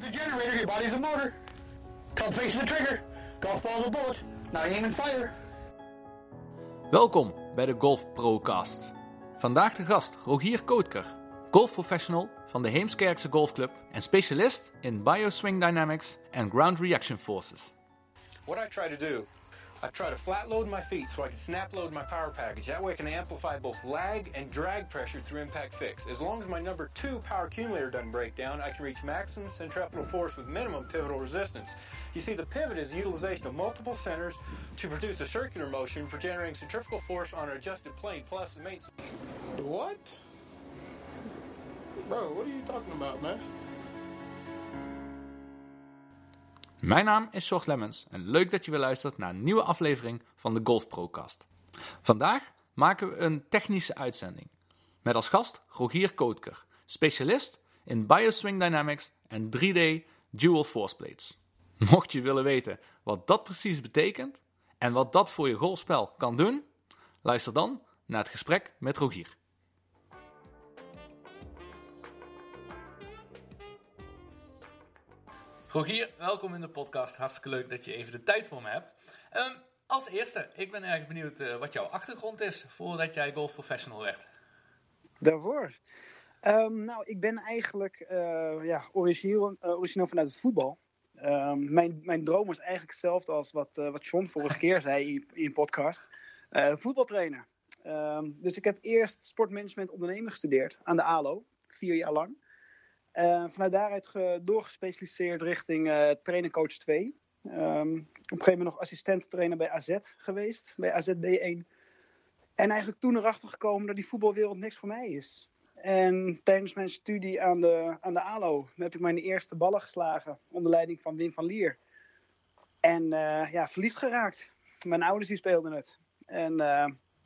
The generator, your body's a motor. Club faces the trigger. Golf ball's a bullet. Now aim and fire. Welkom bij de Golf Procast. Vandaag de gast Rogier Kootker, golfprofessional van de Heemskerkse Golfclub en specialist in bioswing dynamics en ground reaction forces. What I try to do, I try to flat load my feet so I can snap load my power package. That way I can amplify both lag and drag pressure through impact fix. As long as my number two power accumulator doesn't break down, I can reach maximum centripetal force with minimum pivotal resistance. You see, the pivot is the utilization of multiple centers to produce a circular motion for generating centrifugal force on an adjusted plane, plus the main What? Bro, what are you talking about, man? Mijn naam is Sjors Lemmens en leuk dat je weer luistert naar een nieuwe aflevering van de Golf Procast. Vandaag maken we een technische uitzending. Met als gast Rogier Kootker, specialist in bioswing dynamics en 3D dual force plates. Mocht je willen weten wat dat precies betekent en wat dat voor je golfspel kan doen, luister dan naar het gesprek met Rogier. Rogier, welkom in de podcast. Hartstikke leuk dat je even de tijd voor me hebt. Ehm, als eerste, ik ben erg benieuwd eh, wat jouw achtergrond is voordat jij golfprofessional werd. Daarvoor. Ehm, nou, ik ben eigenlijk eh, ja, origineel, eh, origineel vanuit het voetbal. Ehm, mijn, mijn droom was eigenlijk hetzelfde als wat, wat John vorige keer zei in, in podcast. voetbaltrainer. dus ik heb eerst sportmanagement ondernemen gestudeerd aan de ALO, vier jaar lang. Uh, vanuit daaruit ge, doorgespecialiseerd richting uh, trainer-coach 2. Um, op een gegeven moment nog assistent trainer bij AZ geweest, bij AZ B1. En eigenlijk toen erachter gekomen dat die voetbalwereld niks voor mij is. En tijdens mijn studie aan de, aan de ALO heb ik mijn eerste ballen geslagen onder leiding van Wim van Lier. En uh, ja, verliefd geraakt. Mijn ouders die speelden het. En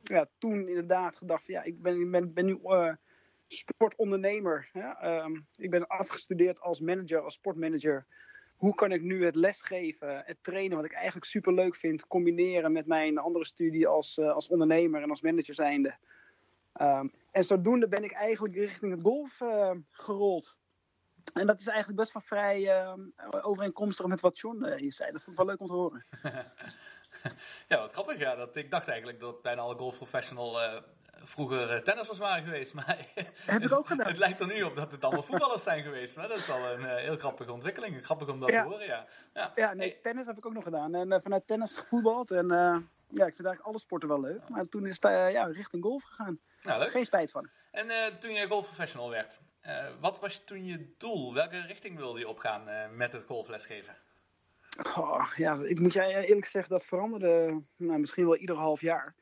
ja, toen inderdaad gedacht van ja, ik ben, ben, ben nu sportondernemer. Um, ik ben afgestudeerd als manager, als sportmanager. Hoe kan ik nu het lesgeven, het trainen, wat ik eigenlijk super leuk vind, combineren met mijn andere studie als, uh, als ondernemer en als manager zijnde? Um, en zodoende ben ik eigenlijk richting het golf uh, gerold. En dat is eigenlijk best wel vrij uh, overeenkomstig met wat John uh, hier zei. Dat vond ik wel leuk om te horen. ja, wat grappig. Ja, dat, ik dacht eigenlijk dat bijna alle golfprofessional vroeger tennissers waren geweest. Maar Heb ik ook gedaan. het lijkt er nu op dat het allemaal voetballers zijn geweest. Maar dat is wel een uh, heel grappige ontwikkeling. Grappig om dat ja. te horen, ja. Ja, ja nee, hey. tennis heb ik ook nog gedaan. En uh, vanuit tennis gevoetbald. En ja, ik vind eigenlijk alle sporten wel leuk. Maar toen is het ja, richting golf gegaan. Nou, leuk. Geen spijt van. En toen jij golfprofessional werd, wat was toen je doel? Welke richting wilde je opgaan met het golflesgeven? Oh, ja, ik moet jij eerlijk zeggen, dat veranderde nou, misschien wel ieder half jaar.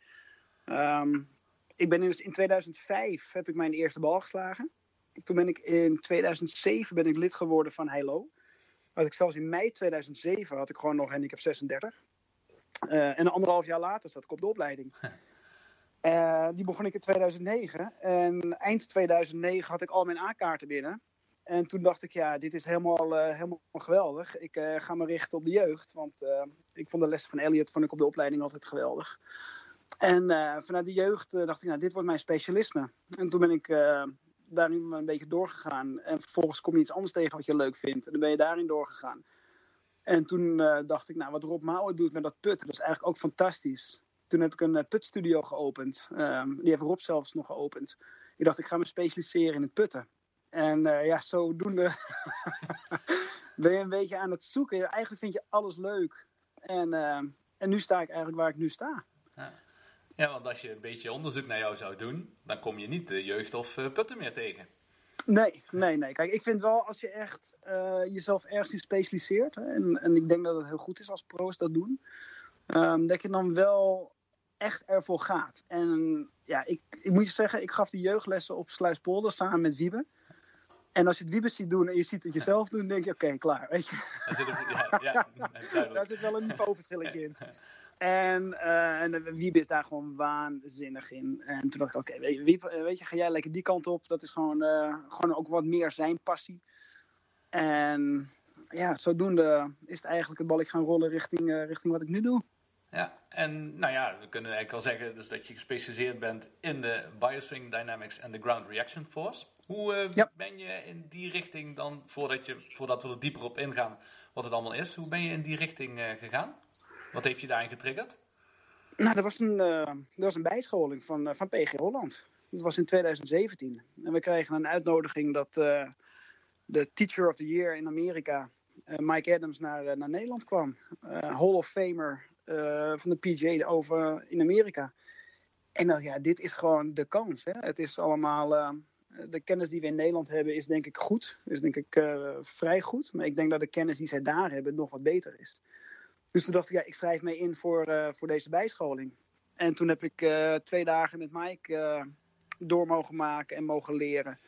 Um, ik ben dus in 2005 heb ik mijn eerste bal geslagen. Toen ben ik in 2007 ben ik lid geworden van Heilo. Had ik zelfs in mei 2007 had ik gewoon nog handicap 36. Uh, en anderhalf jaar later zat ik op de opleiding. Uh, die begon ik in 2009. En eind 2009 had ik al mijn A-kaarten binnen. En toen dacht ik, ja, dit is helemaal, uh, helemaal geweldig. Ik ga me richten op de jeugd. Want ik vond de lessen van Elliot vond ik op de opleiding altijd geweldig. En uh, vanuit de jeugd uh, dacht ik, nou, dit wordt mijn specialisme. En toen ben ik uh, daarin een beetje doorgegaan. En vervolgens kom je iets anders tegen wat je leuk vindt. En dan ben je daarin doorgegaan. En toen dacht ik, nou, wat Rob Mouwen doet met dat putten, dat is eigenlijk ook fantastisch. Toen heb ik een putstudio geopend. Ehm, die heeft Rob zelfs nog geopend. Ik dacht, ik ga me specialiseren in het putten. En ja, zodoende ben je een beetje aan het zoeken. Eigenlijk vind je alles leuk. En, en nu sta ik eigenlijk waar ik nu sta. Ja. Ja, want als je een beetje onderzoek naar jou zou doen, dan kom je niet de jeugd of uh, putten meer tegen. Nee, nee, nee. Kijk, ik vind wel als je echt uh, jezelf ergens in specialiseert, hè, en, en ik denk dat het heel goed is als pro's dat doen, um, dat je dan wel echt ervoor gaat. En ja, ik, ik moet je zeggen, ik gaf die jeugdlessen op Sluispolder samen met Wiebe. En als je het Wiebe ziet doen en je ziet het jezelf doen, denk je, oké, okay, klaar. Weet je? Daar zit, het, ja, ja, Daar zit wel een niveauverschilletje in. En, uh, en Wiebe is daar gewoon waanzinnig in. En toen dacht ik, oké, okay, weet, weet, je, ga jij lekker die kant op. Dat is gewoon, uh, gewoon ook wat meer zijn passie. En ja, zodoende is het eigenlijk het balletje gaan rollen richting, uh, richting wat ik nu doe. Ja, en nou ja, we kunnen eigenlijk wel zeggen dus dat je gespecialiseerd bent in de bioswing dynamics en de ground reaction force. Hoe eh, Ja. ben je in die richting dan, voordat, je, voordat we er dieper op ingaan wat het allemaal is, hoe ben je in die richting eh, gegaan? Wat heeft je daarin getriggerd? Nou, er was een, eh, er was een bijscholing van, eh, van PG Holland. Dat was in 2017. En we kregen een uitnodiging dat eh, de Teacher of the Year in Amerika, eh, Mike Adams, naar, eh, naar Nederland kwam. Eh, Hall of Famer eh, van de PGA over in Amerika. En dan, ja, dit is gewoon de kans. Hè? Het is allemaal. eh, de kennis die we in Nederland hebben is denk ik goed. Is denk ik eh, vrij goed. Maar ik denk dat de kennis die zij daar hebben nog wat beter is. Dus toen dacht ik, ja, ik schrijf me in voor, eh, voor deze bijscholing. En toen heb ik eh, twee dagen met Mike eh, door mogen maken en mogen leren.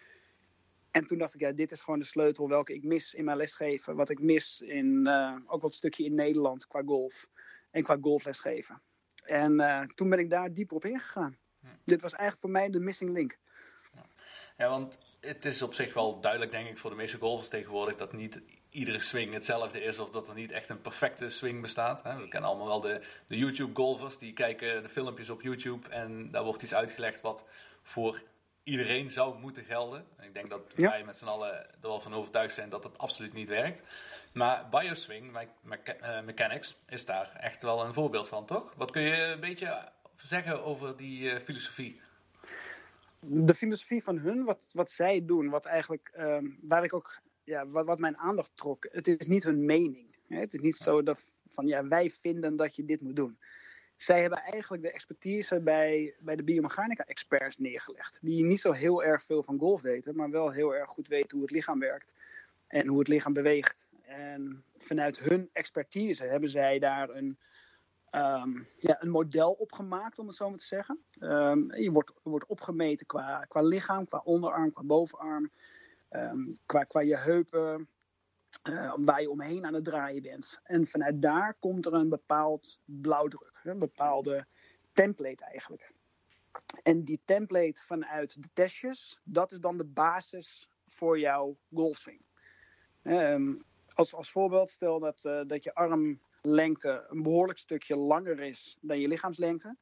En toen dacht ik, ja, dit is gewoon de sleutel welke ik mis in mijn lesgeven. Wat ik mis in ook wat stukje in Nederland qua golf. En qua golflesgeven. En toen ben ik daar dieper op ingegaan. Dit was eigenlijk voor mij de missing link. Ja, want het is op zich wel duidelijk, denk ik, voor de meeste golfers tegenwoordig dat niet iedere swing hetzelfde is of dat er niet echt een perfecte swing bestaat. Hè. We kennen allemaal wel de, de YouTube-golfers, die kijken de filmpjes op YouTube en daar wordt iets uitgelegd wat voor iedereen zou moeten gelden. En ik denk dat Ja. wij met z'n allen er wel van overtuigd zijn dat het absoluut niet werkt. Maar BioSwing me- mecha- eh, Mechanics is daar echt wel een voorbeeld van, toch? Wat kun je een beetje zeggen over die eh, filosofie? de filosofie van hun, wat, wat zij doen, wat eigenlijk, ehm, waar ik ook, ja, wat, wat mijn aandacht trok, het is niet hun mening. Hè? Het is niet zo dat van, ja, wij vinden dat je dit moet doen. Zij hebben eigenlijk de expertise bij, bij de biomechanica-experts neergelegd. Die niet zo heel erg veel van golf weten, maar wel heel erg goed weten hoe het lichaam werkt. En hoe het lichaam beweegt. En vanuit hun expertise hebben zij daar een, ehm, ja, een model opgemaakt, om het zo maar te zeggen. Ehm, je wordt, wordt opgemeten qua, qua lichaam, qua onderarm, qua bovenarm, ehm, qua, qua je heupen, eh, waar je omheen aan het draaien bent. En vanuit daar komt er een bepaald blauwdruk, een bepaalde template eigenlijk. En die template vanuit de testjes, dat is dan de basis voor jouw golfswing. Ehm, als, als voorbeeld, stel dat, eh, dat je armlengte een behoorlijk stukje langer is dan je lichaamslengte.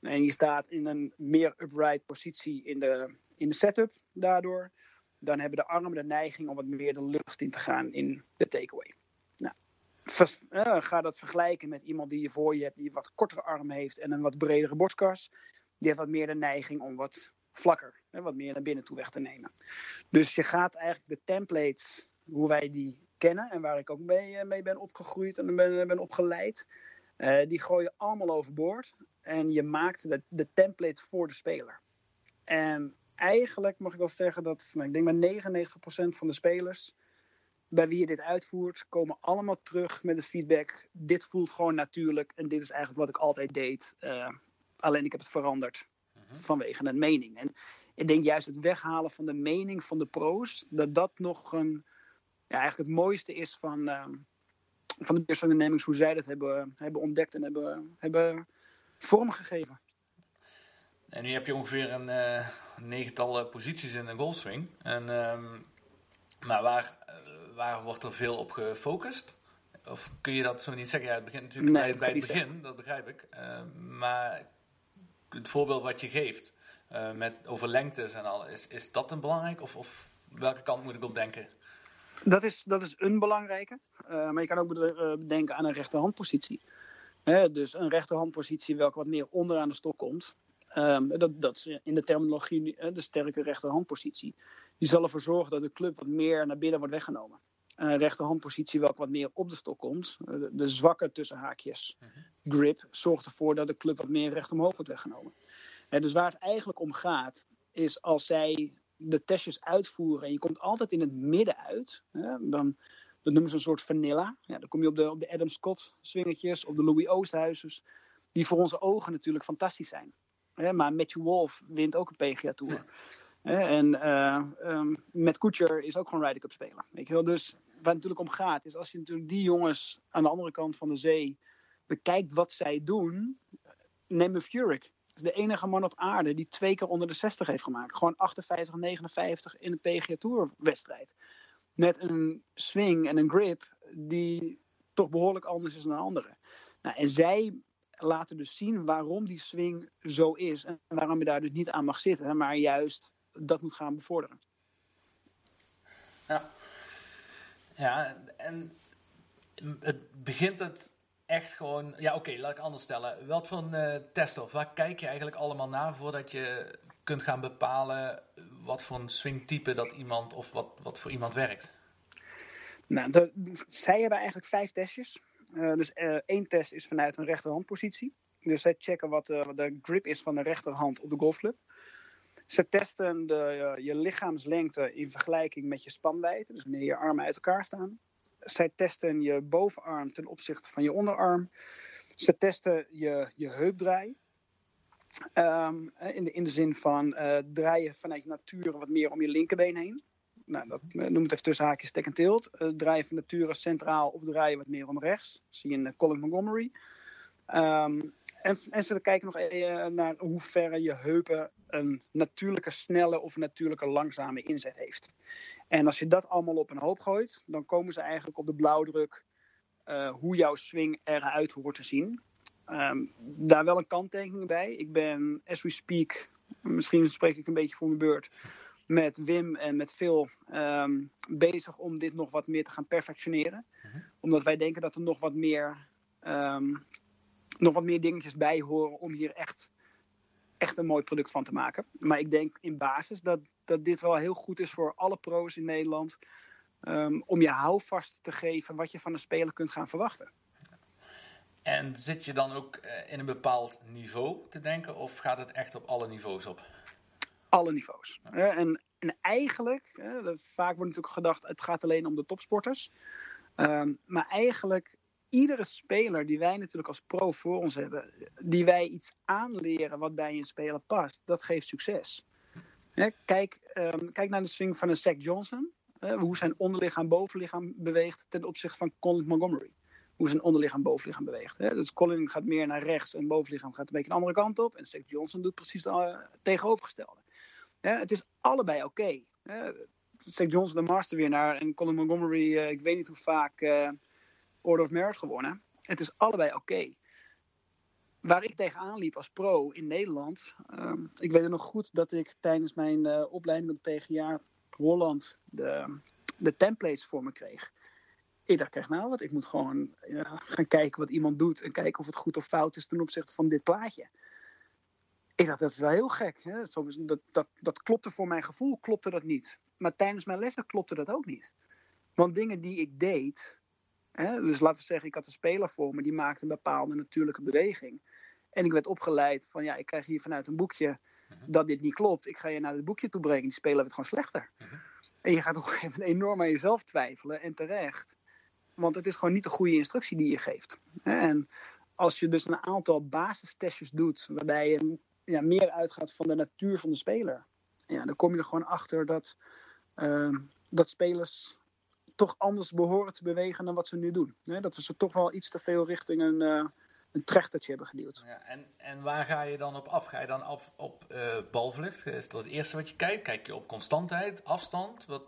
En je staat in een meer upright positie in de, in de setup daardoor. Dan hebben de armen de neiging om wat meer de lucht in te gaan in de takeaway. Nou, eh, ga dat vergelijken met iemand die je voor je hebt, die wat kortere arm heeft en een wat bredere borstkas. Die heeft wat meer de neiging om wat vlakker, hè, wat meer naar binnen toe weg te nemen. Dus je gaat eigenlijk de templates, hoe wij die kennen en waar ik ook mee, eh, mee ben opgegroeid en ben, ben opgeleid, eh, die gooi je allemaal overboord. En je maakt de, de template voor de speler. En eigenlijk mag ik wel zeggen dat, nou, ik denk maar 99% van de spelers bij wie je dit uitvoert, komen allemaal terug met de feedback. Dit voelt gewoon natuurlijk en dit is eigenlijk wat ik altijd deed. eh, alleen ik heb het veranderd vanwege een mening. En ik denk juist het weghalen van de mening van de pro's, dat dat nog een, ja, eigenlijk het mooiste is van, eh, van de business ondernemings, hoe zij dat hebben, hebben ontdekt en hebben, hebben vormgegeven. En nu heb je ongeveer een eh, negental posities in een golfswing. En, ehm, maar waar, waar wordt er veel op gefocust? Of kun je dat zo niet zeggen? Ja, het begint natuurlijk Nee, bij, het begin, dat begrijp ik. Eh, maar het voorbeeld wat je geeft eh, met over lengtes en al, is, is dat een belangrijk? Of, of welke kant moet ik op denken? Dat is, dat is een belangrijke. Eh, maar je kan ook eh, bedenken aan een rechterhandpositie. Hè, dus een rechterhandpositie welke wat meer onderaan de stok komt. Ehm, dat, dat is in de terminologie eh, de sterke rechterhandpositie. Die zal ervoor zorgen dat de club wat meer naar binnen wordt weggenomen. Een rechterhandpositie welke wat meer op de stok komt. eh, de, de zwakke tussenhaakjes grip zorgt ervoor dat de club wat meer recht omhoog wordt weggenomen. Dus waar het eigenlijk om gaat, is als zij de testjes uitvoeren en je komt altijd in het midden uit, dan dat noemen ze een soort vanilla. Ja, dan kom je op de, op de Adam Scott swingetjes, op de Louis Oosthuizers, die voor onze ogen natuurlijk fantastisch zijn. Hè, maar Matthew Wolf wint ook een PGA Tour. Hè, en Matt Kuchar is ook gewoon Ryder Cup speler. Weet je wel? Dus waar het natuurlijk om gaat, is als je natuurlijk die jongens aan de andere kant van de zee bekijkt wat zij doen, neem een Furyk. De enige man op aarde die twee keer onder de 60 heeft gemaakt. Gewoon 58, 59 in een PGA Tour wedstrijd. Met een swing en een grip die toch behoorlijk anders is dan een andere. Nou, en zij laten dus zien waarom die swing zo is. En waarom je daar dus niet aan mag zitten, maar juist dat moet gaan bevorderen. Ja. Ja, en het begint het echt gewoon... Ja, oké, laat ik anders stellen. Wat voor een uh, test of waar kijk je eigenlijk allemaal naar voordat je kunt gaan bepalen wat voor een swingtype dat iemand of wat, wat voor iemand werkt? Nou, de, zij hebben eigenlijk vijf testjes. Uh, dus uh, één test is vanuit een rechterhandpositie. Dus zij checken wat, uh, wat, de grip is van de rechterhand op de golfclub. Ze testen de, je lichaamslengte in vergelijking met je spanwijdte. Dus wanneer je armen uit elkaar staan. Zij testen je bovenarm ten opzichte van je onderarm. Ze testen je, je heupdraai. Um, in, de, in de zin van draaien vanuit nature wat meer om je linkerbeen heen nou, dat noem het even tussen haakjes stek en tilt. Draaien van nature centraal of draaien wat meer om rechts. zie je in uh, Colin Montgomery. Um, en, en ze kijken nog uh, naar hoe ver je heupen een natuurlijke snelle of natuurlijke langzame inzet heeft. En als je dat allemaal op een hoop gooit, dan komen ze eigenlijk op de blauwdruk hoe jouw swing eruit hoort te zien. Um, daar wel een kanttekening bij. Ik ben, as we speak, misschien spreek ik een beetje voor mijn beurt met Wim en met Phil um, bezig om dit nog wat meer te gaan perfectioneren. Uh-huh. Omdat wij denken dat er nog wat meer, um, nog wat meer dingetjes bij horen om hier echt, echt een mooi product van te maken. Maar ik denk in basis dat, dat dit wel heel goed is voor alle pro's in Nederland. Um, om je houvast te geven wat je van een speler kunt gaan verwachten. En zit je dan ook uh, in een bepaald niveau te denken of gaat het echt op alle niveaus op? Alle niveaus. En, en eigenlijk, vaak wordt natuurlijk gedacht, het gaat alleen om de topsporters. Um, maar eigenlijk, iedere speler die wij natuurlijk als pro voor ons hebben, die wij iets aanleren wat bij een speler past, dat geeft succes. Kijk, um, kijk naar de swing van een Zach Johnson. hoe zijn onderlichaam bovenlichaam beweegt ten opzichte van Colin Montgomery. Hoe zijn onderlichaam bovenlichaam beweegt. Dus Colin gaat meer naar rechts en bovenlichaam gaat een beetje de andere kant op. En Zach Johnson doet precies het uh, tegenovergestelde. Ja, het is allebei oké. Okay. St. John's de masterwinnaar en Colin Montgomery, uh, ik weet niet hoe vaak uh, Order of Merit gewonnen. Het is allebei oké. Waar ik tegenaan liep als pro in Nederland, um, ik weet nog goed dat ik tijdens mijn uh, opleiding op de PGA Holland de, de templates voor me kreeg. Ik dacht echt, nou wat, ik moet gewoon gaan kijken wat iemand doet en kijken of het goed of fout is ten opzichte van dit plaatje. Ik dacht, dat is wel heel gek. Hè? Dat, dat, dat klopte voor mijn gevoel, klopte dat niet. Maar tijdens mijn lessen klopte dat ook niet. Want dingen die ik deed, hè, dus laten we zeggen, ik had een speler voor me, die maakte een bepaalde natuurlijke beweging. En ik werd opgeleid van, ja, ik krijg hier vanuit een boekje uh-huh. dat dit niet klopt. Ik ga je naar het boekje toe brengen, die speler werd gewoon slechter. Uh-huh. En je gaat op een gegeven moment enorm aan jezelf twijfelen, en terecht. Want het is gewoon niet de goede instructie die je geeft. En als je dus een aantal basistestjes doet, waarbij je ja, meer uitgaat van de natuur van de speler. Ja, dan kom je er gewoon achter dat, uh, dat spelers toch anders behoren te bewegen dan wat ze nu doen. dat we ze toch wel iets te veel richting een, uh, een trechtertje hebben geduwd. Ja, en, en waar ga je dan op af? Ga je dan af op uh, balvlucht? Is dat het eerste wat je kijkt? Kijk je op constantheid, afstand? Wat,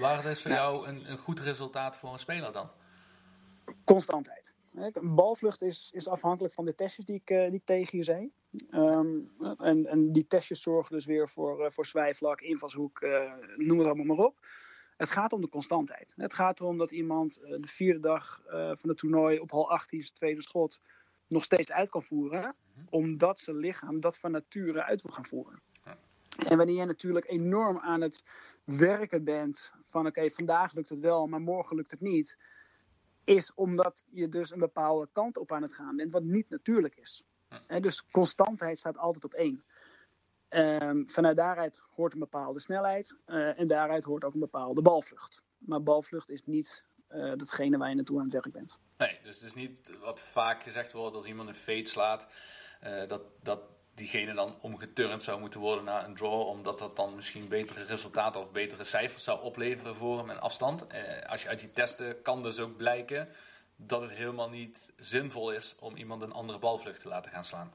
waar is voor jou een, een goed resultaat voor een speler dan? Constantheid. Een balvlucht is, is afhankelijk van de testjes die ik, die ik tegen je zei. Um, en, en die testjes zorgen dus weer voor, uh, voor zwijflak, invalshoek, uh, noem het allemaal maar op. Het gaat om de constantheid. Het gaat erom dat iemand de vierde dag van het toernooi op hal 18, zijn tweede schot, nog steeds uit kan voeren. Omdat zijn lichaam dat van nature uit wil gaan voeren. En wanneer je natuurlijk enorm aan het werken bent van oké, okay, vandaag lukt het wel, maar morgen lukt het niet is omdat je dus een bepaalde kant op aan het gaan bent, wat niet natuurlijk is. Dus constantheid staat altijd op één. Um, vanuit daaruit hoort een bepaalde snelheid uh, en daaruit hoort ook een bepaalde balvlucht. Maar balvlucht is niet uh, datgene waar je naartoe aan het werk bent. Nee, dus het is niet wat vaak gezegd wordt als iemand een fade slaat, uh, dat, dat diegene dan omgeturnd zou moeten worden naar een draw, omdat dat dan misschien betere resultaten of betere cijfers zou opleveren voor hem en afstand. Eh, als je uit die testen kan dus ook blijken dat het helemaal niet zinvol is om iemand een andere balvlucht te laten gaan slaan.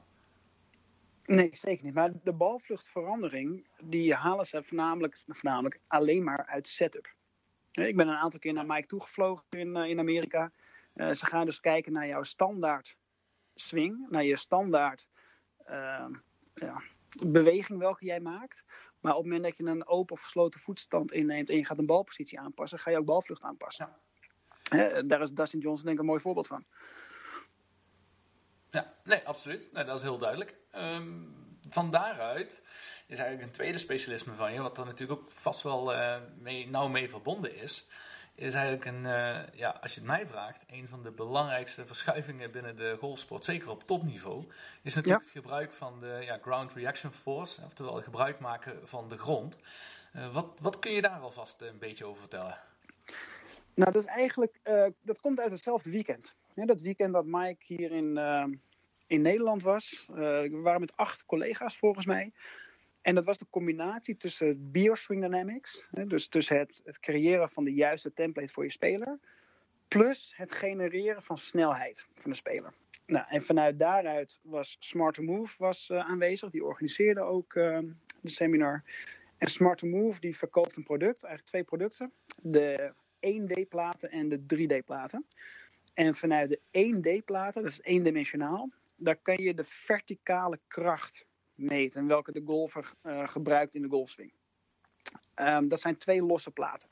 Nee, zeker niet. Maar de balvluchtverandering, die halen ze voornamelijk, voornamelijk alleen maar uit setup. Ik ben een aantal keer naar Mike toegevlogen in, uh, in Amerika. Uh, ze gaan dus kijken naar jouw standaard swing, naar je standaard uh, ja, beweging welke jij maakt. Maar op het moment dat je een open of gesloten voetstand inneemt en je gaat een balpositie aanpassen, ga je ook balvlucht aanpassen. Daar is Dustin Johnson denk ik een mooi voorbeeld van. Ja, nee, absoluut. Nee, dat is heel duidelijk. Ehm, van daaruit is eigenlijk een tweede specialisme van je, wat er natuurlijk ook vast wel uh, mee, nauw mee verbonden is. Is eigenlijk een, uh, ja, als je het mij vraagt, een van de belangrijkste verschuivingen binnen de golfsport, zeker op topniveau, is natuurlijk het gebruik van de ja, ground reaction force, oftewel het gebruik maken van de grond. Uh, wat, wat kun je daar alvast een beetje over vertellen? Nou, dat is eigenlijk, dat komt uit hetzelfde weekend. Ja, dat weekend dat Mike hier in, in Nederland was. we waren met acht collega's volgens mij. En dat was de combinatie tussen BioSwing Dynamics, hè, dus tussen het, het creëren van de juiste template voor je speler, plus het genereren van snelheid van de speler. Nou, en vanuit daaruit was Smart Move was, aanwezig, die organiseerde ook de seminar. En Smart Move die verkoopt een product, eigenlijk twee producten, de 1D-platen en de 3D-platen. En vanuit de 1D-platen, dat is eendimensionaal, daar kan je de verticale kracht meten. Welke de golfer uh, gebruikt in de golfswing. Um, dat zijn twee losse platen.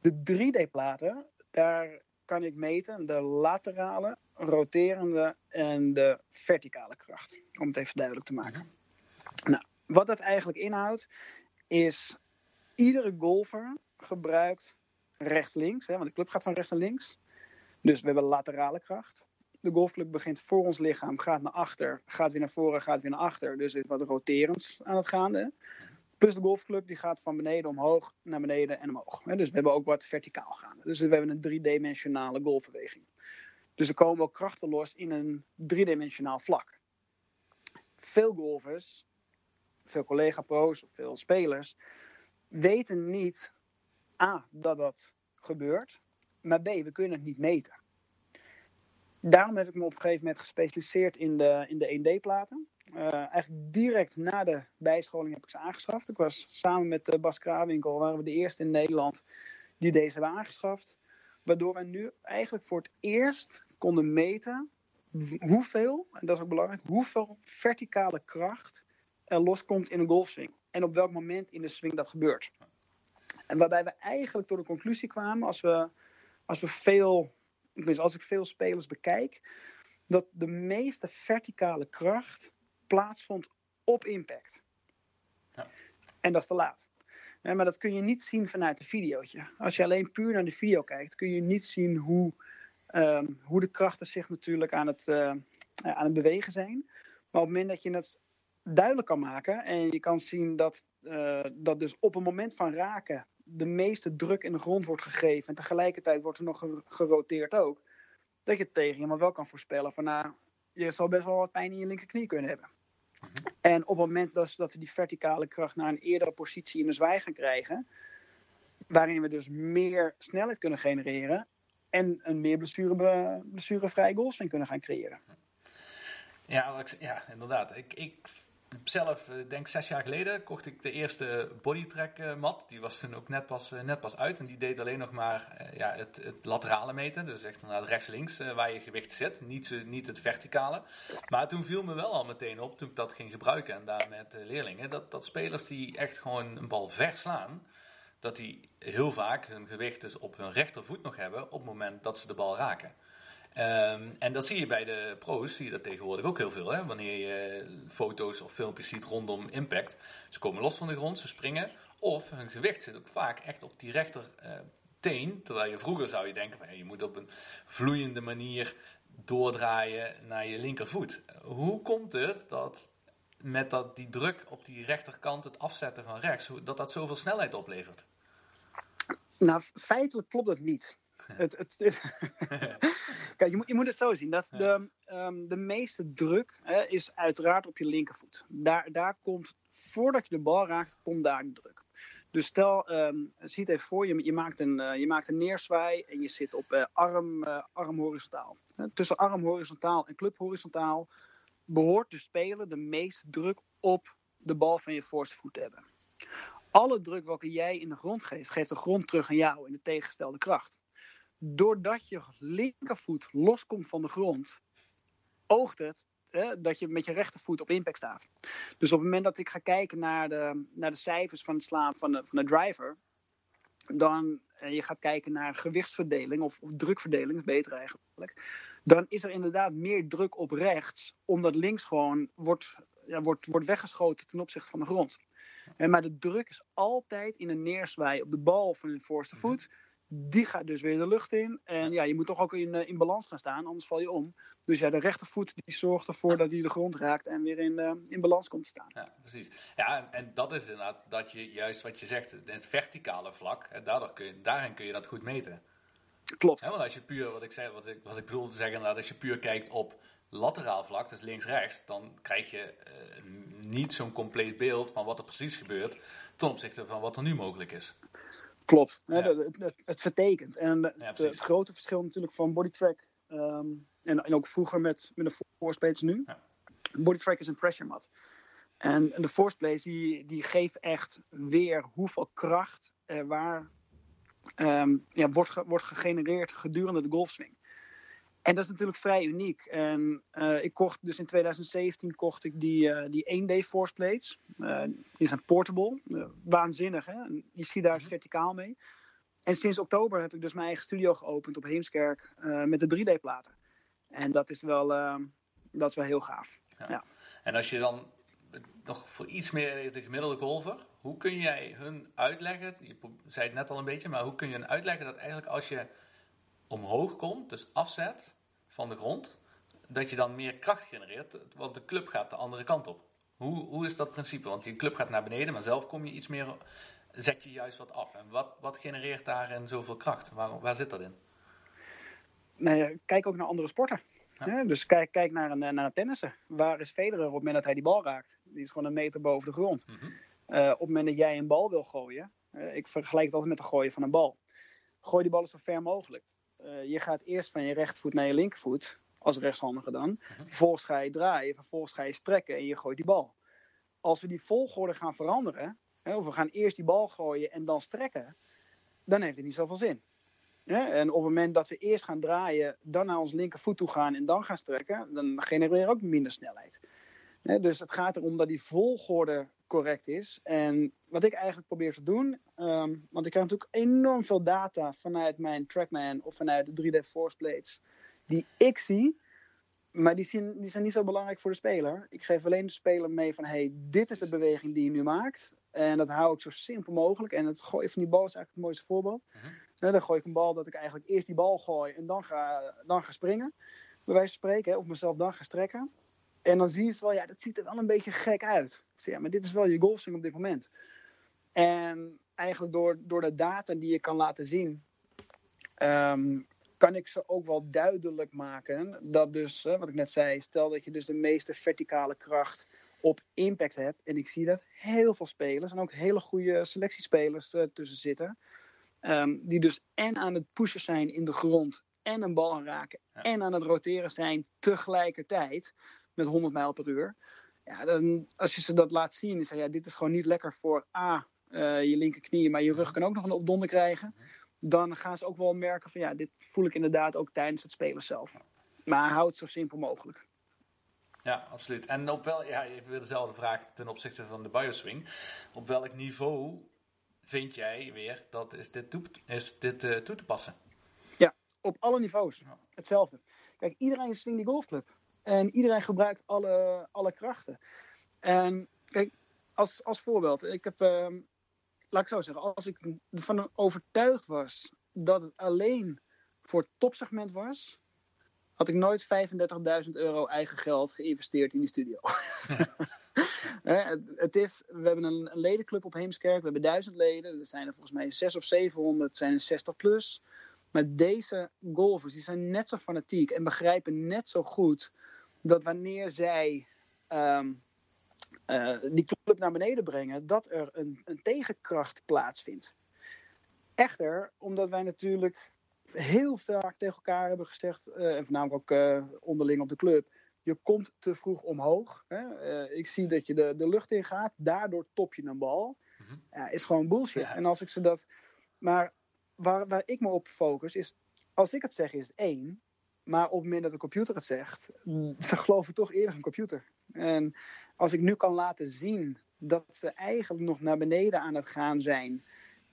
De 3D-platen, daar kan ik meten de laterale, roterende en de verticale kracht. Om het even duidelijk te maken. Nou, wat dat eigenlijk inhoudt, is iedere golfer gebruikt rechts-links, want de club gaat van rechts naar links. Dus we hebben laterale kracht de golfclub begint voor ons lichaam, gaat naar achter, gaat weer naar voren, gaat weer naar achter. Dus er is wat roterends aan het gaande. Plus de golfclub die gaat van beneden omhoog, naar beneden en omhoog. Dus we hebben ook wat verticaal gaande. Dus we hebben een driedimensionale golfbeweging. Dus er komen ook krachten los in een driedimensionaal vlak. Veel golfers, veel collega-pro's veel spelers, weten niet A, dat dat gebeurt. Maar B, we kunnen het niet meten. Daarom heb ik me op een gegeven moment gespecialiseerd in de, in de 1D-platen. Uh, eigenlijk direct na de bijscholing heb ik ze aangeschaft. Ik was samen met uh, Bas Krawinkel, waren we de eerste in Nederland die deze hebben aangeschaft. Waardoor we nu eigenlijk voor het eerst konden meten hoeveel, en dat is ook belangrijk, hoeveel verticale kracht er loskomt in een golfswing. En op welk moment in de swing dat gebeurt. En waarbij we eigenlijk tot de conclusie kwamen, als we, als we veel als ik veel spelers bekijk, dat de meeste verticale kracht plaatsvond op impact. Ja. En dat is te laat. maar dat kun je niet zien vanuit een videootje. Als je alleen puur naar de video kijkt, kun je niet zien hoe, um, hoe de krachten zich natuurlijk aan het, uh, aan het bewegen zijn. Maar op het moment dat je het duidelijk kan maken en je kan zien dat, uh, dat dus op een moment van raken de meeste druk in de grond wordt gegeven en tegelijkertijd wordt er nog geroteerd ook, dat je tegen iemand wel kan voorspellen van nou, je zal best wel wat pijn in je linkerknie kunnen hebben. En op het moment dat, we die verticale kracht naar een eerdere positie in de zwaai gaan krijgen, waarin we dus meer snelheid kunnen genereren en een meer blessure, blessurevrije goalswing kunnen gaan creëren. Ja, ja inderdaad. Ik, ik zelf, eh, denk zes jaar geleden, kocht ik de eerste bodytrack uh, mat. Die was toen ook net pas, uh, net pas uit. En die deed alleen nog maar ja, het, het, laterale meten. Dus echt naar rechts-links waar je gewicht zit. Niet, niet het verticale. Maar toen viel me wel al meteen op, toen ik dat ging gebruiken. En daar met leerlingen. Dat, dat spelers die echt gewoon een bal verslaan. Dat die heel vaak hun gewicht dus op hun rechtervoet nog hebben. Op het moment dat ze de bal raken. Um, en dat zie je bij de pro's, zie je dat tegenwoordig ook heel veel. Hè? Wanneer je foto's of filmpjes ziet rondom impact. Ze komen los van de grond, ze springen. Of hun gewicht zit ook vaak echt op die rechter uh, teen. Terwijl je vroeger zou je denken, van, je moet op een vloeiende manier doordraaien naar je linkervoet. Hoe komt het dat met dat, die druk op die rechterkant, het afzetten van rechts, dat dat zoveel snelheid oplevert? Nou, feitelijk klopt dat niet. Het, het, Kijk, je moet, je moet het zo zien. Dat de, um, de meeste druk hè, is uiteraard op je linkervoet. Daar, daar komt, voordat je de bal raakt, komt daar de druk. Dus stel, um, zie het even voor, je, je, maakt een, uh, je maakt een neerzwaai en je zit op uh, arm, uh, arm horizontaal. tussen arm horizontaal en club horizontaal behoort de speler de meeste druk op de bal van je voorste voet te hebben. Alle druk welke jij in de grond geeft, geeft de grond terug aan jou in de tegengestelde kracht doordat je linkervoet loskomt van de grond, oogt het dat je met je rechtervoet op impact staat. Dus op het moment dat ik ga kijken naar de, naar de cijfers van het slaan van de, van de driver, dan en je gaat kijken naar gewichtsverdeling of, of drukverdeling, is beter eigenlijk. Dan is er inderdaad meer druk op rechts, omdat links gewoon wordt, ja, wordt, wordt weggeschoten ten opzichte van de grond. En, maar de druk is altijd in een neerzwaai op de bal van de voorste Mhm. voet. Die gaat dus weer de lucht in. En ja, je moet toch ook in, eh, in balans gaan staan, anders val je om. Dus ja, de rechtervoet die zorgt ervoor dat hij de grond raakt en weer in, eh, in balans komt te staan. Ja, precies. Ja, en, dat is inderdaad dat je juist wat je zegt, het verticale vlak, hè, daardoor kun je, daarin kun je dat goed meten. Klopt. Want als je puur, wat ik, zei, wat, ik, wat ik bedoel te zeggen, inderdaad, als je puur kijkt op lateraal vlak, dus links-rechts, dan krijg je eh, niet zo'n compleet beeld van wat er precies gebeurt ten opzichte van wat er nu mogelijk is. Klopt. Ja. Het, het, het vertekent. En Ja, precies. het grote verschil natuurlijk van bodytrack ehm en, en ook vroeger met, met de voorspelers nu. Ja. Bodytrack is een pressure mat. En, en de forceplays die, die geven echt weer hoeveel kracht er waar ehm, ja, wordt, ge- wordt gegenereerd gedurende de golfswing. En dat is natuurlijk vrij uniek. En eh, ik kocht dus in 2017 kocht ik die, eh, die 1D force plates. Eh, die zijn portable. Waanzinnig hè. En Je ziet daar eens verticaal mee. En sinds oktober heb ik dus mijn eigen studio geopend op Heemskerk met de 3D-platen. En dat is wel, dat is wel heel gaaf. En als je dan nog voor iets meer de gemiddelde golfer, hoe kun jij hun uitleggen, je zei het net al een beetje, maar hoe kun je hun uitleggen dat eigenlijk als je omhoog komt, dus afzet van de grond, dat je dan meer kracht genereert, want de club gaat de andere kant op. Hoe, hoe is dat principe? Want die club gaat naar beneden, maar zelf kom je iets meer, zet je juist wat af. En wat, wat genereert daarin zoveel kracht? Waar, waar zit dat in? Eh, kijk ook naar andere sporten. Ja. Dus kijk, kijk naar, een, eh, naar een tennissen. Waar is Federer op het moment dat hij die bal raakt? Die is gewoon een meter boven de grond. Mhm. Eh, op het moment dat jij een bal wil gooien, eh, ik vergelijk het altijd met het gooien van een bal. Gooi die bal zo ver mogelijk. Eh, je gaat eerst van je rechtervoet naar je linkervoet, als rechtshandige dan. Vervolgens ga je draaien, vervolgens ga je strekken en je gooit die bal. Als we die volgorde gaan veranderen, hè, of we gaan eerst die bal gooien en dan strekken, dan heeft het niet zoveel zin. En op het moment dat we eerst gaan draaien, dan naar ons linkervoet toe gaan en dan gaan strekken, dan genereren we ook minder snelheid. Dus het gaat erom dat die volgorde correct is. En wat ik eigenlijk probeer te doen, ehm, want ik krijg natuurlijk enorm veel data vanuit mijn Trackman of vanuit de 3D Force Plates, die ik zie, maar die, zien, die zijn niet zo belangrijk voor de speler. Ik geef alleen de speler mee van, hey, dit is de beweging die je nu maakt. En dat hou ik zo simpel mogelijk. En het gooien van die bal is eigenlijk het mooiste voorbeeld. Mhm. Dan gooi ik een bal dat ik eigenlijk eerst die bal gooi en dan ga, dan ga springen. Bij wijze van spreken, hè, of mezelf dan ga strekken. En dan zie je het wel, ja, dat ziet er wel een beetje gek uit. Ik zeg, ja, maar dit is wel je golfswing op dit moment. En eigenlijk door, door de data die je kan laten zien, ehm, kan ik ze ook wel duidelijk maken. Dat dus, wat ik net zei, stel dat je dus de meeste verticale kracht op impact hebt. En ik zie dat heel veel spelers, en ook hele goede selectiespelers eh, tussen zitten. ehm, die dus en aan het pushen zijn in de grond en een bal raken Ja. en aan het roteren zijn tegelijkertijd met 100 mijl per uur. Ja, dan, als je ze dat laat zien, is ja, dit is gewoon niet lekker voor A, eh, je linkerknie, maar je rug kan ook nog een opdonder krijgen. Dan gaan ze ook wel merken van ja, dit voel ik inderdaad ook tijdens het spelen zelf. Maar hou het zo simpel mogelijk. Ja, absoluut. En op wel, ja, even weer dezelfde vraag ten opzichte van de bioswing. Op welk niveau vind jij weer dat is dit toe, is dit, eh, toe te passen? Op alle niveaus. Ja. Hetzelfde. Kijk, iedereen swingt die golfclub. En iedereen gebruikt alle, alle krachten. En kijk, als, als voorbeeld. Ik heb, ehm, laat ik zo zeggen. Als ik ervan overtuigd was dat het alleen voor het topsegment was. Had ik nooit 35.000 euro eigen geld geïnvesteerd in die studio. Het, is, we hebben een, ledenclub op Heemskerk. We hebben duizend leden. Er zijn er volgens mij 6 of 700. zijn er 60 plus. Maar deze golfers die zijn net zo fanatiek en begrijpen net zo goed dat wanneer zij ehm, eh, die club naar beneden brengen, dat er een, een tegenkracht plaatsvindt. Echter, omdat wij natuurlijk heel vaak tegen elkaar hebben gezegd, eh, en voornamelijk ook eh, onderling op de club, je komt te vroeg omhoog. Hè? Ik zie dat je de, de lucht in gaat, daardoor top je een bal. Ja, is gewoon bullshit. Ja. En als ik ze dat. Maar waar, waar ik me op focus is, als ik het zeg, is het één. Maar op het moment dat de computer het zegt, ze geloven toch eerder een computer. En als ik nu kan laten zien dat ze eigenlijk nog naar beneden aan het gaan zijn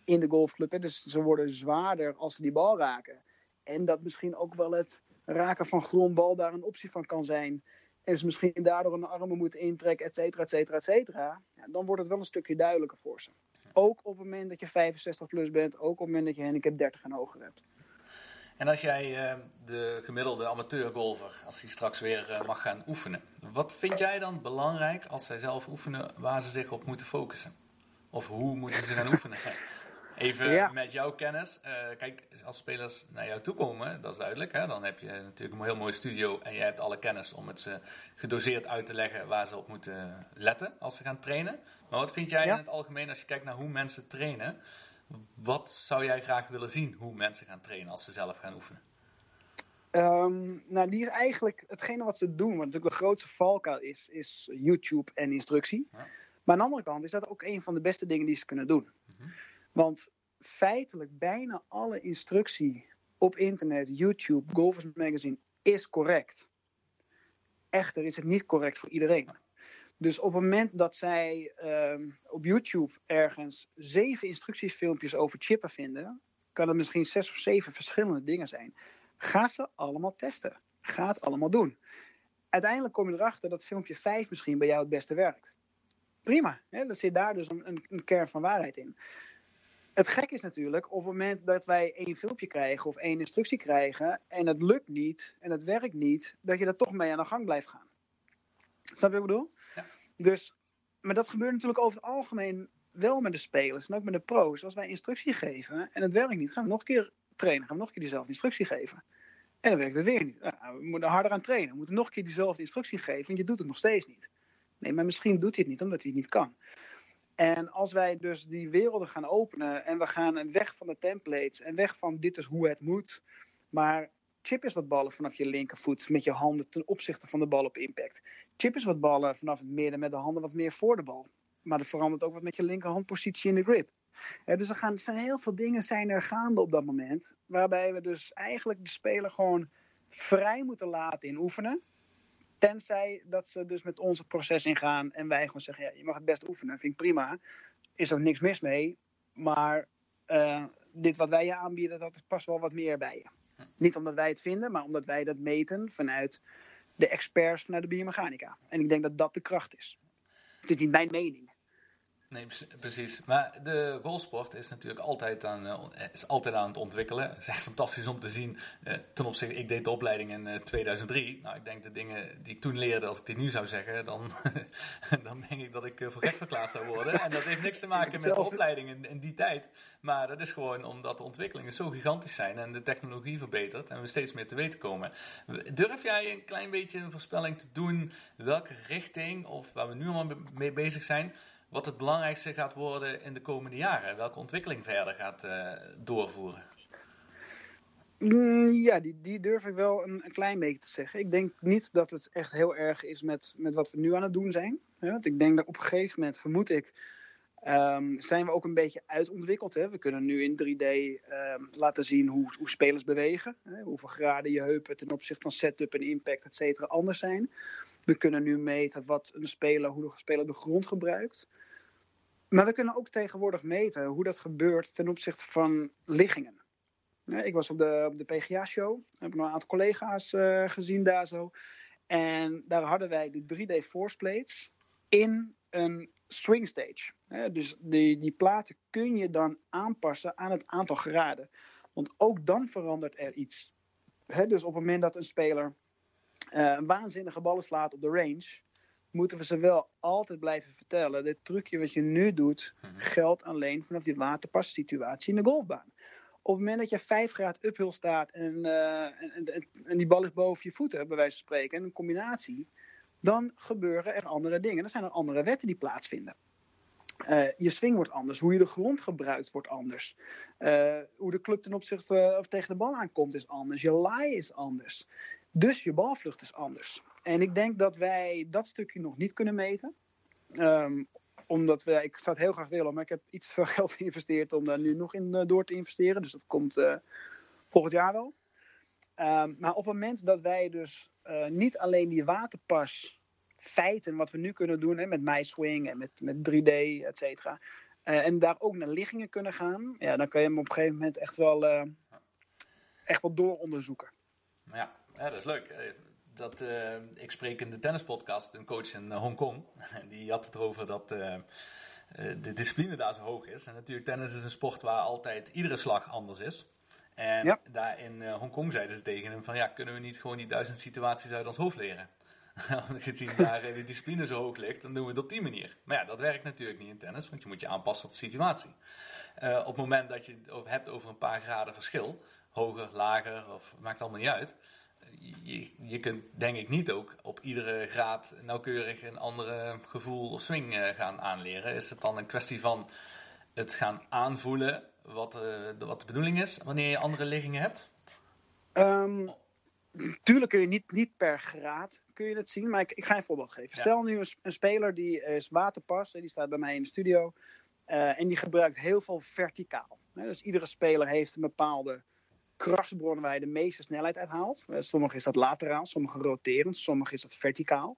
in de golfclub. Hè, dus ze worden zwaarder als ze die bal raken. En dat misschien ook wel het raken van grondbal daar een optie van kan zijn. En ze misschien daardoor een armen moeten intrekken, et cetera, et cetera, et cetera. Dan wordt het wel een stukje duidelijker voor ze. Ook op het moment dat je 65 plus bent, ook op het moment dat je handicap 30 en hoger hebt. En als jij uh, de gemiddelde amateurgolfer, als hij straks weer uh, mag gaan oefenen, wat vind jij dan belangrijk als zij zelf oefenen waar ze zich op moeten focussen? Of hoe moeten ze gaan oefenen? Even ja. met jouw kennis. Uh, kijk, als spelers naar jou toe komen, dat is duidelijk. Hè? Dan heb je natuurlijk een heel mooie studio en je hebt alle kennis om het ze gedoseerd uit te leggen waar ze op moeten letten als ze gaan trainen. Maar wat vind jij ja. in het algemeen als je kijkt naar hoe mensen trainen? Wat zou jij graag willen zien hoe mensen gaan trainen als ze zelf gaan oefenen? Um, nou, die is eigenlijk hetgene wat ze doen, wat natuurlijk de grootste valkuil is, is YouTube en instructie. Ja. Maar aan de andere kant is dat ook een van de beste dingen die ze kunnen doen. Mm -hmm. Want feitelijk bijna alle instructie op internet, YouTube, Golfers Magazine is correct. Echter is het niet correct voor iedereen. Dus op het moment dat zij um, op YouTube ergens zeven instructiefilmpjes over chippen vinden, kan het misschien zes of zeven verschillende dingen zijn. Ga ze allemaal testen. Ga het allemaal doen. Uiteindelijk kom je erachter dat filmpje 5 misschien bij jou het beste werkt. Prima, hè? dat zit daar dus een, een, kern van waarheid in. Het gek is natuurlijk, op het moment dat wij één filmpje krijgen of één instructie krijgen en het lukt niet en het werkt niet, dat je er toch mee aan de gang blijft gaan. Snap je wat ik bedoel? Ja. Dus, maar dat gebeurt natuurlijk over het algemeen wel met de spelers en ook met de pro's. Als wij instructie geven en het werkt niet, gaan we nog een keer trainen, gaan we nog een keer diezelfde instructie geven. En dan werkt het weer niet. Nou, we moeten harder aan trainen. We moeten nog een keer diezelfde instructie geven en je doet het nog steeds niet. Nee, maar misschien doet hij het niet omdat hij het niet kan. En als wij dus die werelden gaan openen en we gaan weg van de templates en weg van dit is hoe het moet, maar chip is wat ballen vanaf je linkervoet met je handen ten opzichte van de bal op impact. Chip is wat ballen vanaf het midden met de handen wat meer voor de bal. Maar er verandert ook wat met je linkerhandpositie in de grip. dus er, gaan, er zijn heel veel dingen zijn er gaande op dat moment. Waarbij we dus eigenlijk de speler gewoon vrij moeten laten in oefenen. Tenzij dat ze dus met ons het proces ingaan en wij gewoon zeggen, ja, je mag het best oefenen, vind ik prima. Is er niks mis mee. Maar uh, dit wat wij je aanbieden, dat past wel wat meer bij je. Niet omdat wij het vinden, maar omdat wij dat meten vanuit de experts vanuit de biomechanica. En ik denk dat dat de kracht is. Het is niet mijn mening. Nee, precies. Maar de golfsport is natuurlijk altijd aan, uh, is altijd aan het ontwikkelen. Het is echt fantastisch om te zien. Uh, ten opzichte, ik deed de opleiding in uh, 2003. Nou, ik denk de dingen die ik toen leerde, als ik dit nu zou zeggen, dan, dan denk ik dat ik voor gek verklaard zou worden. En dat heeft niks te maken met de opleiding in, in, die tijd. Maar dat is gewoon omdat de ontwikkelingen zo gigantisch zijn en de technologie verbetert en we steeds meer te weten komen. Durf jij een klein beetje een voorspelling te doen welke richting, of waar we nu allemaal mee bezig zijn, wat het belangrijkste gaat worden in de komende jaren? Welke ontwikkeling verder gaat uh, doorvoeren? Mm, ja, die, die durf ik wel een, klein beetje te zeggen. Ik denk niet dat het echt heel erg is met, met wat we nu aan het doen zijn. Want ik denk dat op een gegeven moment, vermoed ik, um, zijn we ook een beetje uitontwikkeld. Hè? We kunnen nu in 3D um, laten zien hoe, hoe spelers bewegen. Hè? Hoeveel graden je heupen ten opzichte van setup en impact, et cetera, anders zijn. We kunnen nu meten wat een speler, hoe de speler de grond gebruikt. Maar we kunnen ook tegenwoordig meten hoe dat gebeurt ten opzichte van liggingen. Ik was op de, op de PGA-show, heb nog een aantal collega's uh, gezien daar zo. En daar hadden wij de 3D force plates in een swing stage. Dus die, die platen kun je dan aanpassen aan het aantal graden. Want ook dan verandert er iets. Dus op het moment dat een speler een waanzinnige ballen slaat op de range, moeten we ze wel altijd blijven vertellen. Dit trucje wat je nu doet, mhm. geldt alleen vanaf die waterpassituatie in de golfbaan. Op het moment dat je 5 graden uphill staat en, uh, en, en, en, die bal ligt boven je voeten, bij wijze van spreken, en een combinatie, dan gebeuren er andere dingen. Dan zijn er andere wetten die plaatsvinden. Uh, je swing wordt anders. Hoe je de grond gebruikt wordt anders. Uh, hoe de club ten opzichte of tegen de bal aankomt is anders. Je lie is anders. Dus je balvlucht is anders. En ik denk dat wij dat stukje nog niet kunnen meten. Um, omdat we, ik zou het heel graag willen, maar ik heb iets veel geld geïnvesteerd om daar nu nog in uh, door te investeren. Dus dat komt uh, volgend jaar wel. Ehm, maar op het moment dat wij dus eh, niet alleen die waterpas feiten, wat we nu kunnen doen hè, met MySwing en met, met 3D, et cetera. eh, en daar ook naar liggingen kunnen gaan. Ja, dan kun je hem op een gegeven moment echt wel, eh, echt wel dooronderzoeken. Ja, ja, dat is leuk. Eh, Dat, eh, ik spreek in de tennispodcast een coach in eh, Hongkong. Die had het erover dat de discipline daar zo hoog is. En natuurlijk, tennis is een sport waar altijd iedere slag anders is. En Ja. daar in Hongkong zeiden ze tegen hem van... Ja, kunnen we niet gewoon die duizend situaties uit ons hoofd leren? Gezien daar de discipline zo hoog ligt, dan doen we het op die manier. Maar ja, dat werkt natuurlijk niet in tennis, want je moet je aanpassen op de situatie. Op het moment dat je het hebt over een paar graden verschil, hoger, lager, of maakt allemaal niet uit. Je, je kunt denk ik niet ook op iedere graad nauwkeurig een andere gevoel of swing eh, gaan aanleren. Is het dan een kwestie van het gaan aanvoelen wat, eh, de, wat de bedoeling is wanneer je andere liggingen hebt? Ehm, tuurlijk kun je niet, niet per graad kun je het zien, maar ik, ik ga een voorbeeld geven. Ja. Stel nu een, een speler die is waterpas, hè, die staat bij mij in de studio. eh, en die gebruikt heel veel verticaal. Dus iedere speler heeft een bepaalde krachtsbron waar hij de meeste snelheid uit haalt. Eh, sommige is dat lateraal, sommige roterend, sommige is dat verticaal.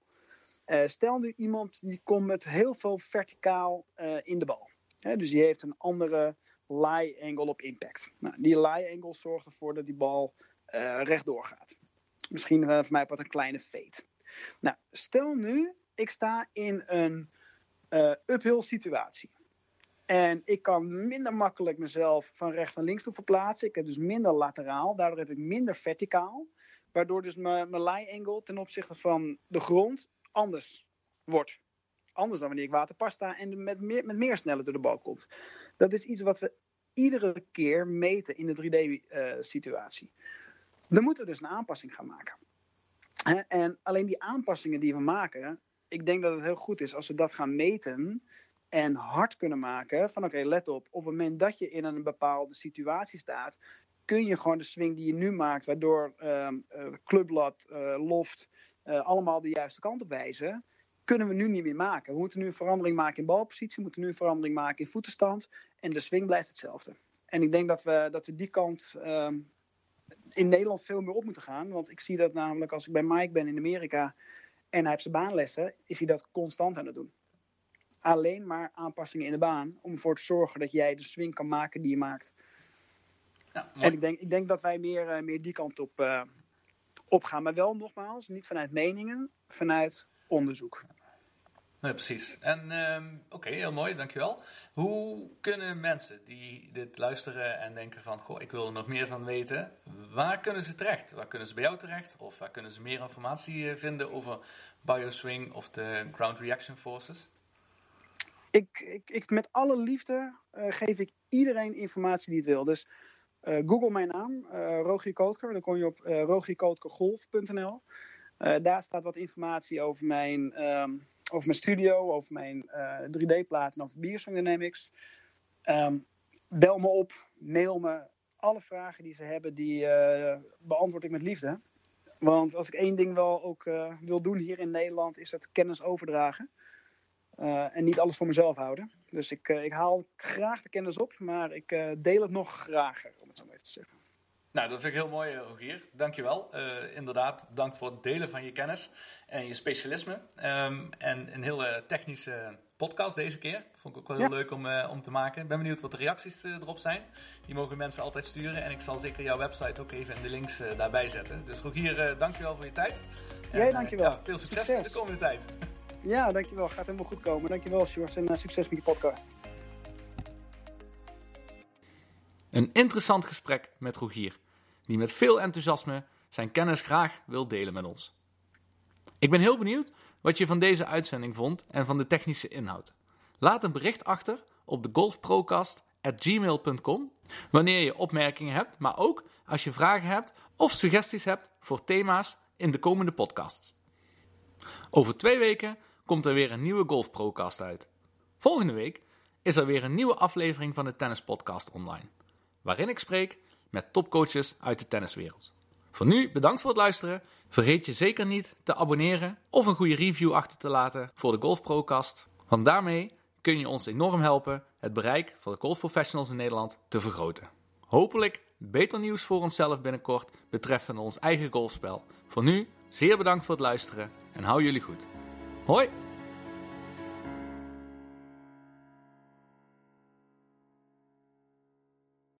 Eh, stel nu iemand die komt met heel veel verticaal eh, in de bal. Dus die heeft een andere lie angle op impact. Nou, die lie angle zorgt ervoor dat die bal eh, rechtdoor gaat. Misschien voor mij wat een kleine fade. Nou, stel nu, ik sta in een uphill situatie. En ik kan minder makkelijk mezelf van rechts naar links toe verplaatsen. Ik heb dus minder lateraal, daardoor heb ik minder verticaal. Waardoor dus mijn mijn lie angle ten opzichte van de grond anders wordt. Anders dan wanneer ik waterpas sta en met meer, met meer snelheid door de bal komt. Dat is iets wat we iedere keer meten in de 3D-situatie. Dan moeten we dus een aanpassing gaan maken. En alleen die aanpassingen die we maken, ik denk dat het heel goed is als we dat gaan meten en hard kunnen maken. Van oké, let op, op het moment dat je in een bepaalde situatie staat, kun je gewoon de swing die je nu maakt, waardoor eh, clubblad, eh, loft, eh, allemaal de juiste kant op wijzen, kunnen we nu niet meer maken. We moeten nu een verandering maken in balpositie, we moeten nu een verandering maken in voetenstand en de swing blijft hetzelfde. En ik denk dat we, dat we die kant ehm, in Nederland veel meer op moeten gaan. Want ik zie dat namelijk als ik bij Mike ben in Amerika en hij heeft zijn baanlessen, is hij dat constant aan het doen. Alleen maar aanpassingen in de baan om ervoor te zorgen dat jij de swing kan maken die je maakt. Ja, En ik denk, ik denk dat wij meer, eh, meer die kant op, eh, op gaan. Maar wel nogmaals, niet vanuit meningen, vanuit onderzoek. Nee, precies. En ehm, oké, heel mooi, dankjewel. Hoe kunnen mensen die dit luisteren en denken van, goh, ik wil er nog meer van weten, waar kunnen ze terecht? Waar kunnen ze bij jou terecht? Of waar kunnen ze meer informatie eh, vinden over Bioswing of de Ground Reaction Forces? Ik, ik, ik, met alle liefde eh, geef ik iedereen informatie die het wil. Dus eh, google mijn naam, eh Rogier Kootker. Dan kom je op uh, rogierkootkergolf.nl. Daar staat wat informatie over mijn, ehm, over mijn studio, over mijn eh, 3D-platen, over Bioswing Dynamics. Ehm, bel me op, mail me. Alle vragen die ze hebben, die beantwoord ik met liefde. Want als ik één ding wel ook wil doen hier in Nederland, is dat kennis overdragen. Uh, en niet alles voor mezelf houden. Dus ik, uh, ik haal graag de kennis op, maar ik uh, deel het nog grager, om het zo maar even te zeggen. Nou, dat vind ik heel mooi, Rogier. Dankjewel. Inderdaad, dank voor het delen van je kennis en je specialisme. Um, en een hele technische podcast deze keer. Vond ik ook wel heel ja. leuk om, om te maken. Ik ben benieuwd wat de reacties erop zijn. Die mogen mensen altijd sturen. En ik zal zeker jouw website ook even in de links daarbij zetten. Dus Rogier, dankjewel voor je tijd. Jij, ja, dankjewel. Ja, veel succes, succes, in de komende tijd. Ja, dankjewel. Gaat helemaal goed komen. Dankjewel, Sjors. En succes met je podcast. Een interessant gesprek met Rogier, die met veel enthousiasme zijn kennis graag wil delen met ons. Ik ben heel benieuwd wat je van deze uitzending vond en van de technische inhoud. Laat een bericht achter op de golfprocast.gmail.com wanneer je opmerkingen hebt, maar ook als je vragen hebt of suggesties hebt voor thema's in de komende podcasts. Over twee weken komt er weer een nieuwe Golfprocast uit. Volgende week is er weer een nieuwe aflevering van de Tennis Podcast online, waarin ik spreek met topcoaches uit de tenniswereld. Voor nu bedankt voor het luisteren. Vergeet je zeker niet te abonneren of een goede review achter te laten voor de Golfprocast, want daarmee kun je ons enorm helpen het bereik van de golfprofessionals in Nederland te vergroten. Hopelijk beter nieuws voor onszelf binnenkort betreffende ons eigen golfspel. Voor nu, zeer bedankt voor het luisteren en hou jullie goed. はい。